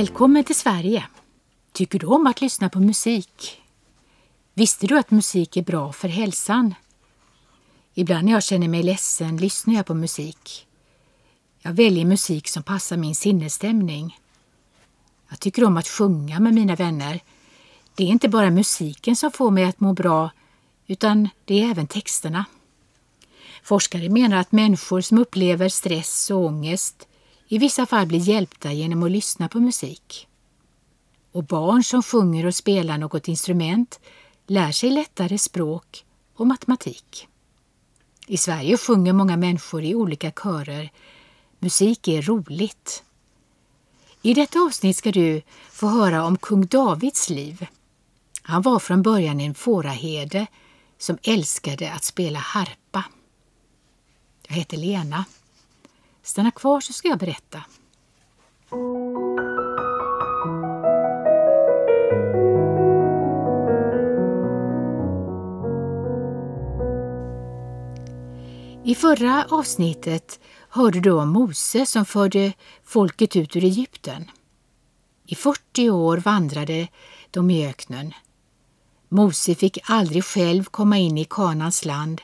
Välkommen till Sverige! Tycker du om att lyssna på musik? Visste du att musik är bra för hälsan? Ibland när jag känner mig ledsen lyssnar jag på musik. Jag väljer musik som passar min sinnesstämning. Jag tycker om att sjunga med mina vänner. Det är inte bara musiken som får mig att må bra, utan det är även texterna. Forskare menar att människor som upplever stress och ångest i vissa fall blir hjälpta genom att lyssna på musik. Och barn som sjunger och spelar något instrument lär sig lättare språk och matematik. I Sverige sjunger många människor i olika körer. Musik är roligt. I detta avsnitt ska du få höra om kung Davids liv. Han var från början en fåraherde som älskade att spela harpa. Jag heter Lena. Stanna kvar så ska jag berätta. I förra avsnittet hörde du om Mose som förde folket ut ur Egypten. I 40 år vandrade de i öknen. Mose fick aldrig själv komma in i Kanans land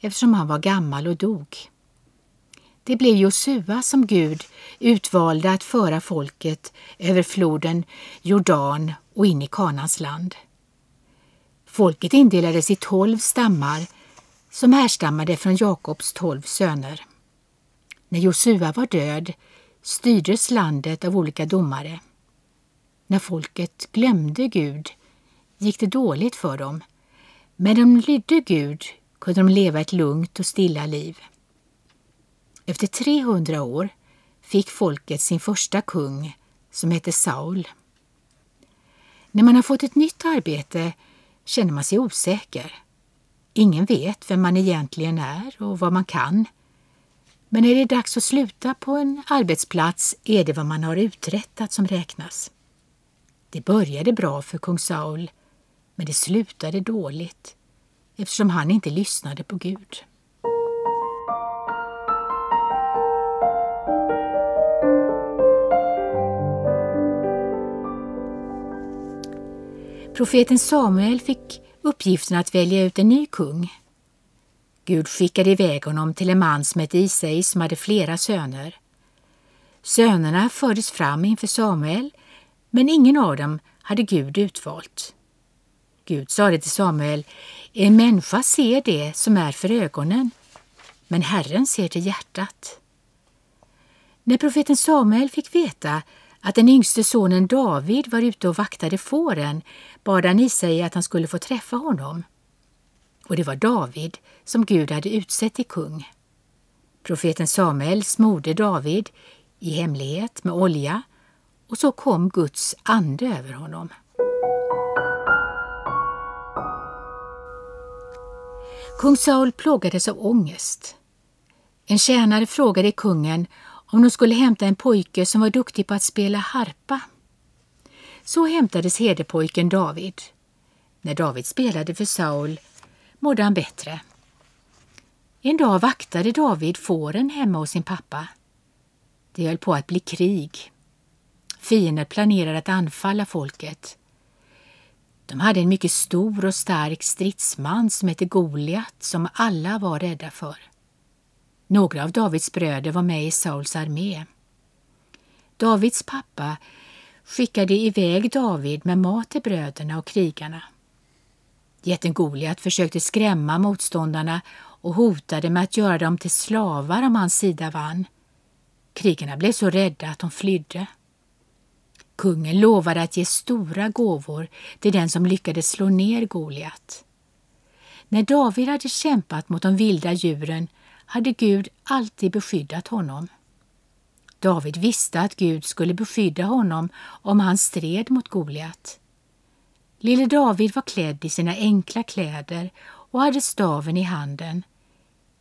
eftersom han var gammal och dog. Det blev Josua som Gud utvalde att föra folket över floden Jordan och in i Kanans land. Folket indelades i tolv stammar som härstammade från Jakobs tolv söner. När Josua var död styrdes landet av olika domare. När folket glömde Gud gick det dåligt för dem, men de lydde Gud kunde de leva ett lugnt och stilla liv. Efter 300 år fick folket sin första kung som hette Saul. När man har fått ett nytt arbete känner man sig osäker. Ingen vet vem man egentligen är och vad man kan. Men när det är dags att sluta på en arbetsplats är det vad man har uträttat som räknas. Det började bra för kung Saul, men det slutade dåligt eftersom han inte lyssnade på Gud. Profeten Samuel fick uppgiften att välja ut en ny kung. Gud skickade iväg honom till en man som hette Isai som hade flera söner. Sönerna fördes fram inför Samuel, men ingen av dem hade Gud utvalt. Gud sade till Samuel, en människa ser det som är för ögonen, men Herren ser till hjärtat. När profeten Samuel fick veta att den yngste sonen David var ute och vaktade fåren bad han Isai att han skulle få träffa honom. Och det var David som Gud hade utsett till kung. Profeten Samuel smorde David i hemlighet med olja och så kom Guds ande över honom. Kung Saul plågades av ångest. En tjänare frågade kungen om de skulle hämta en pojke som var duktig på att spela harpa. Så hämtades herdepojken David. När David spelade för Saul mådde han bättre. En dag vaktade David fåren hemma hos sin pappa. Det höll på att bli krig. Fiender planerade att anfalla folket. De hade en mycket stor och stark stridsman som hette Goliat som alla var rädda för. Några av Davids bröder var med i Sauls armé. Davids pappa skickade iväg David med mat till bröderna och krigarna. Jätten Goliat försökte skrämma motståndarna och hotade med att göra dem till slavar om hans sida vann. Krigarna blev så rädda att de flydde. Kungen lovade att ge stora gåvor till den som lyckades slå ner Goliat. När David hade kämpat mot de vilda djuren hade Gud alltid beskyddat honom. David visste att Gud skulle beskydda honom om han stred mot Goliat. Lille David var klädd i sina enkla kläder och hade staven i handen.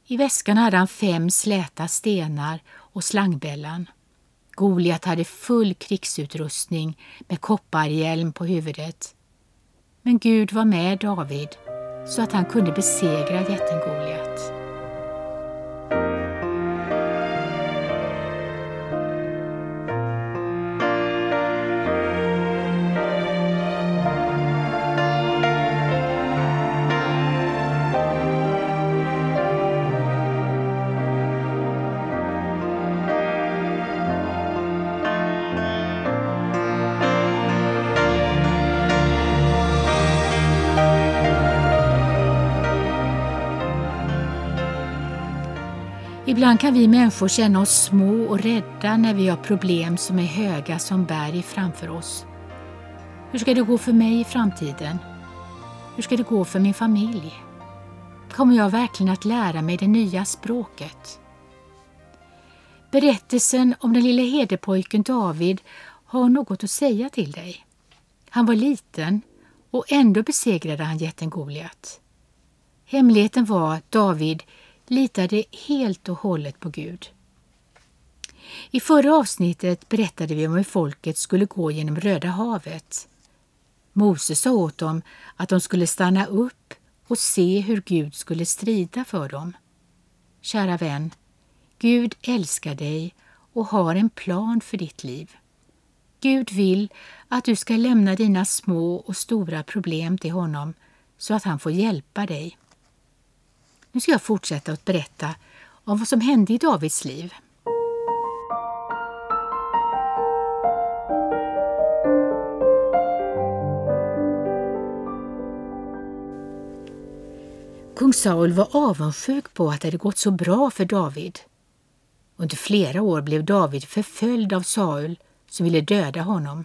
I väskan hade han fem släta stenar och slangbällan. Goliat hade full krigsutrustning med kopparhjälm på huvudet. Men Gud var med David så att han kunde besegra jätten Goliat. Ibland kan vi människor känna oss små och rädda när vi har problem som är höga som berg framför oss. Hur ska det gå för mig i framtiden? Hur ska det gå för min familj? Kommer jag verkligen att lära mig det nya språket? Berättelsen om den lille herdepojken David har något att säga till dig. Han var liten och ändå besegrade han jätten Goliat. Hemligheten var att David litade helt och hållet på Gud. I förra avsnittet berättade vi om hur folket skulle gå genom Röda havet. Moses sa åt dem att de skulle stanna upp och se hur Gud skulle strida för dem. Kära vän, Gud älskar dig och har en plan för ditt liv. Gud vill att du ska lämna dina små och stora problem till honom så att han får hjälpa dig. Nu ska jag fortsätta att berätta om vad som hände i Davids liv. Kung Saul var avundsjuk på att det hade gått så bra för David. Under flera år blev David förföljd av Saul som ville döda honom.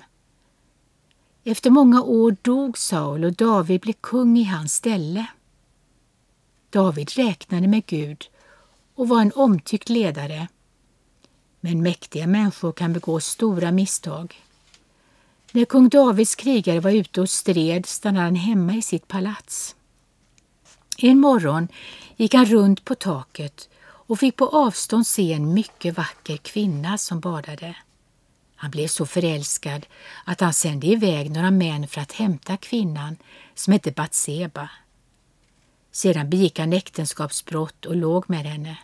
Efter många år dog Saul och David blev kung i hans ställe. David räknade med Gud och var en omtyckt ledare. Men mäktiga människor kan begå stora misstag. När kung Davids krigare var ute och stred stannade han hemma i sitt palats. En morgon gick han runt på taket och fick på avstånd se en mycket vacker kvinna som badade. Han blev så förälskad att han sände iväg några män för att hämta kvinnan som hette Batseba. Sedan begick han äktenskapsbrott och låg med henne.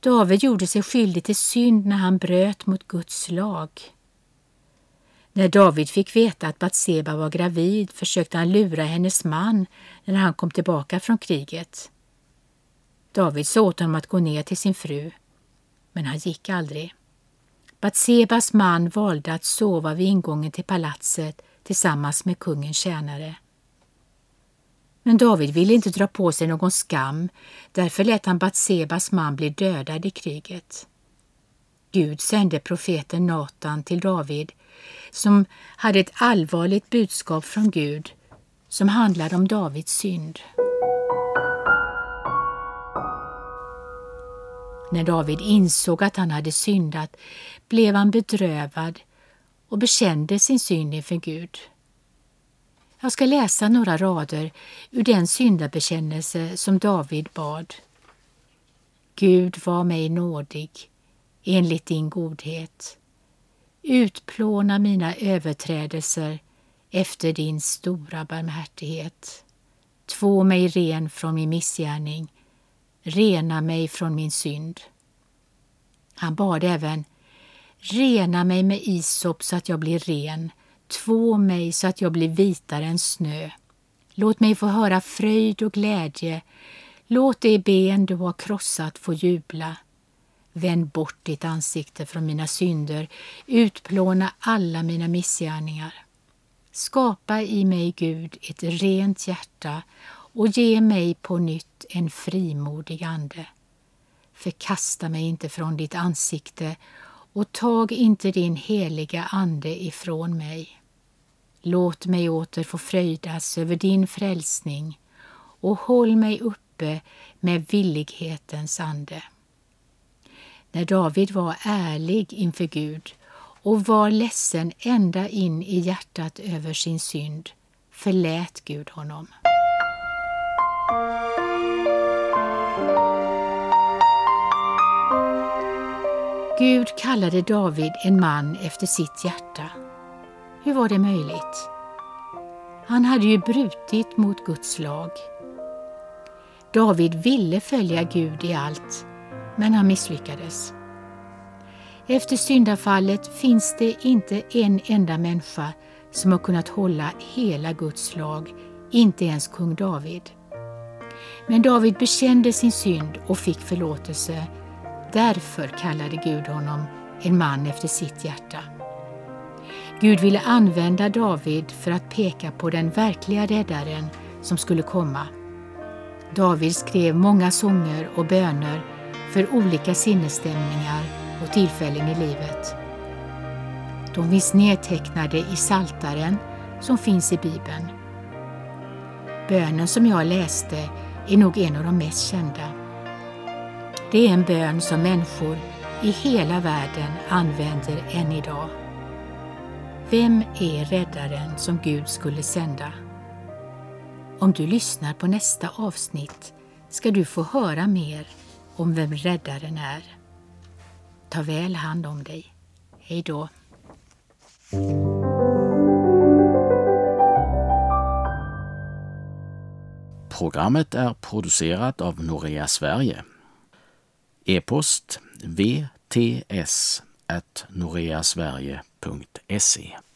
David gjorde sig skyldig till synd när han bröt mot Guds lag. När David fick veta att Batseba var gravid försökte han lura hennes man när han kom tillbaka från kriget. David sa åt honom att gå ner till sin fru, men han gick aldrig. Batsebas man valde att sova vid ingången till palatset tillsammans med kungens tjänare. Men David ville inte dra på sig någon skam, därför lät han Batsebas man bli dödad i kriget. Gud sände profeten Natan till David som hade ett allvarligt budskap från Gud som handlade om Davids synd. När David insåg att han hade syndat blev han bedrövad och bekände sin synd inför Gud. Jag ska läsa några rader ur den syndabekännelse som David bad. Gud var mig nådig enligt din godhet. Utplåna mina överträdelser efter din stora barmhärtighet. Två mig ren från min missgärning, rena mig från min synd. Han bad även, rena mig med isop så att jag blir ren, två mig så att jag blir vitare än snö. Låt mig få höra fröjd och glädje, låt det ben du har krossat få jubla. Vänd bort ditt ansikte från mina synder, utplåna alla mina missgärningar. Skapa i mig, Gud, ett rent hjärta och ge mig på nytt en frimodig ande. Förkasta mig inte från ditt ansikte och tag inte din heliga ande ifrån mig. Låt mig åter få fröjdas över din frälsning och håll mig uppe med villighetens ande. När David var ärlig inför Gud och var ledsen ända in i hjärtat över sin synd förlät Gud honom. Gud kallade David en man efter sitt hjärta. Hur var det möjligt? Han hade ju brutit mot Guds lag. David ville följa Gud i allt, men han misslyckades. Efter syndafallet finns det inte en enda människa som har kunnat hålla hela Guds lag, inte ens kung David. Men David bekände sin synd och fick förlåtelse. Därför kallade Gud honom en man efter sitt hjärta. Gud ville använda David för att peka på den verkliga räddaren som skulle komma. David skrev många sånger och böner för olika sinnesstämningar och tillfällen i livet. De finns nedtecknade i Saltaren som finns i Bibeln. Bönen som jag läste är nog en av de mest kända. Det är en bön som människor i hela världen använder än idag. Vem är räddaren som Gud skulle sända? Om du lyssnar på nästa avsnitt ska du få höra mer om vem räddaren är. Ta väl hand om dig. Hej då. Programmet är producerat av Norea Sverige. E-post vts noreasverige.se www.sverigekanalradio.se